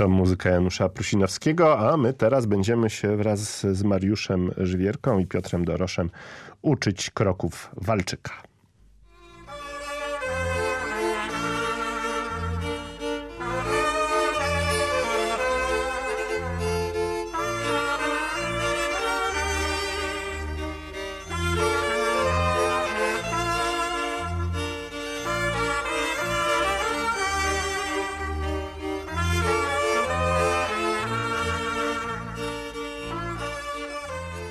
To muzyka Janusza Prusinowskiego, a my teraz będziemy się wraz z Mariuszem Żwierką i Piotrem Doroszem uczyć kroków walczyka.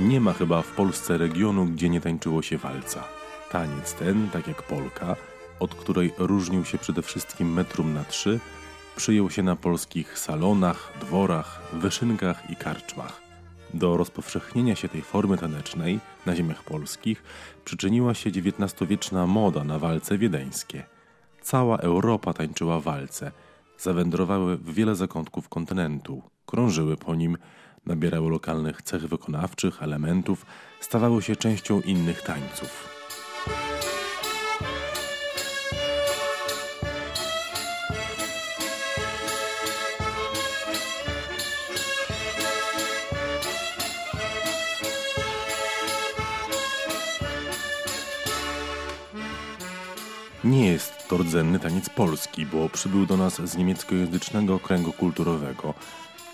Nie ma chyba w Polsce regionu, gdzie nie tańczyło się walca. Taniec ten, tak jak polka, od której różnił się przede wszystkim metrum na trzy, przyjął się na polskich salonach, dworach, wyszynkach i karczmach. Do rozpowszechnienia się tej formy tanecznej na ziemiach polskich przyczyniła się XIX-wieczna moda na walce wiedeńskie. Cała Europa tańczyła walce, zawędrowały w wiele zakątków kontynentu, krążyły po nim nabierały lokalnych cech wykonawczych, elementów, stawały się częścią innych tańców. Nie jest to rdzenny taniec polski, bo przybył do nas z niemieckojęzycznego kręgu kulturowego,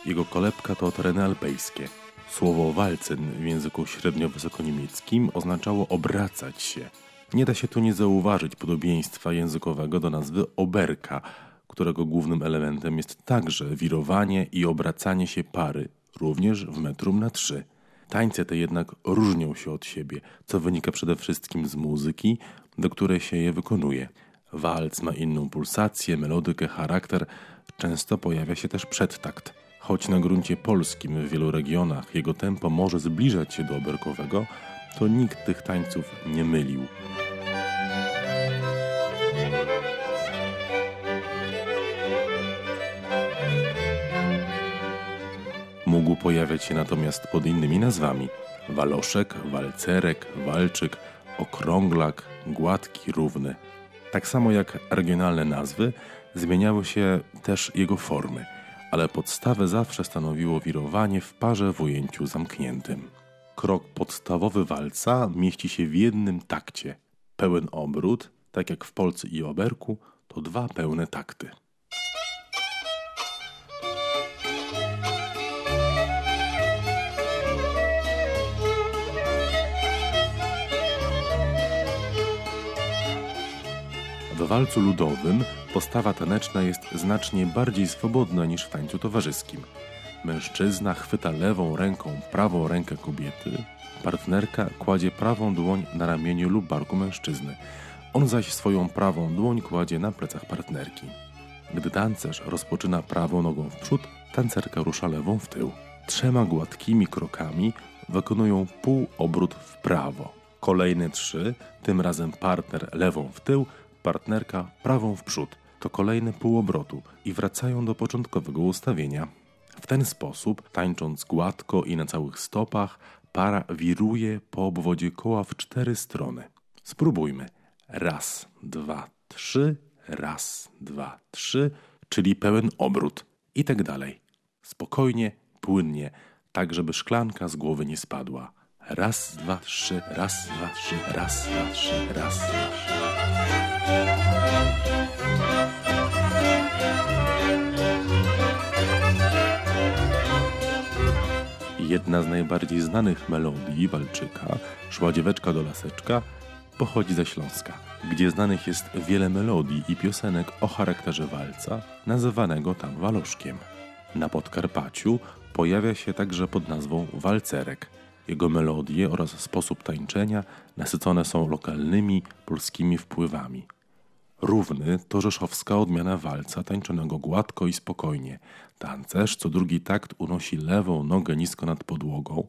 jego kolebka to tereny alpejskie. Słowo walcen w języku średnio-wysokoniemieckim oznaczało obracać się. Nie da się tu nie zauważyć podobieństwa językowego do nazwy oberka, którego głównym elementem jest także wirowanie i obracanie się pary, również w metrum na trzy. Tańce te jednak różnią się od siebie, co wynika przede wszystkim z muzyki, do której się je wykonuje. Walc ma inną pulsację, melodykę, charakter, często pojawia się też przedtakt. Choć na gruncie polskim w wielu regionach jego tempo może zbliżać się do oberkowego, to nikt tych tańców nie mylił. Mógł pojawiać się natomiast pod innymi nazwami: waloszek, walcerek, walczyk, okrąglak, gładki, równy. Tak samo jak regionalne nazwy, zmieniały się też jego formy – ale podstawę zawsze stanowiło wirowanie w parze w ujęciu zamkniętym. Krok podstawowy walca mieści się w jednym takcie. Pełen obrót, tak jak w Polsce i Oberku, to dwa pełne takty. W walcu ludowym postawa taneczna jest znacznie bardziej swobodna niż w tańcu towarzyskim. Mężczyzna chwyta lewą ręką prawą rękę kobiety, partnerka kładzie prawą dłoń na ramieniu lub barku mężczyzny, on zaś swoją prawą dłoń kładzie na plecach partnerki. Gdy tancerz rozpoczyna prawą nogą w przód, tancerka rusza lewą w tył. Trzema gładkimi krokami wykonują pół obrót w prawo. Kolejne trzy, tym razem partner lewą w tył, partnerka prawą w przód. To kolejne półobrotu i wracają do początkowego ustawienia. W ten sposób, tańcząc gładko i na całych stopach, para wiruje po obwodzie koła w cztery strony. Spróbujmy. Raz, dwa, trzy, raz, dwa, trzy, czyli pełen obrót i tak dalej. Spokojnie, płynnie, tak żeby szklanka z głowy nie spadła. Raz, dwa, trzy, raz, dwa, trzy, raz, dwa, trzy, raz, dwa, trzy. Jedna z najbardziej znanych melodii Walczyka, Szła dzieweczka do laseczka, pochodzi ze Śląska, gdzie znanych jest wiele melodii i piosenek o charakterze walca, nazywanego tam waloszkiem. Na Podkarpaciu pojawia się także pod nazwą walcerek. Jego melodie oraz sposób tańczenia nasycone są lokalnymi polskimi wpływami. Równy to rzeszowska odmiana walca tańczonego gładko i spokojnie. Tancerz co drugi takt unosi lewą nogę nisko nad podłogą,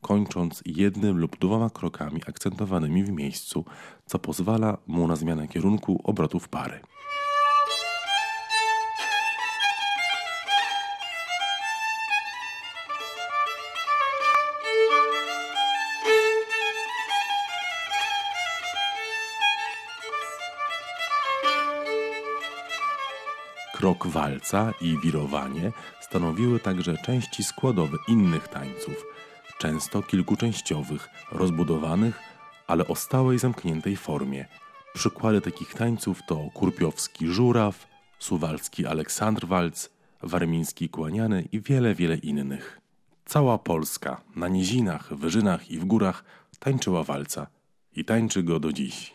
kończąc jednym lub dwoma krokami akcentowanymi w miejscu, co pozwala mu na zmianę kierunku obrotów pary. Krok walca i wirowanie stanowiły także części składowe innych tańców, często kilkuczęściowych, rozbudowanych, ale o stałej zamkniętej formie. Przykłady takich tańców to kurpiowski żuraw, suwalski Aleksandr Walc, warmiński kłaniany i wiele, wiele innych. Cała Polska na nizinach, wyżynach i w górach tańczyła walca i tańczy go do dziś.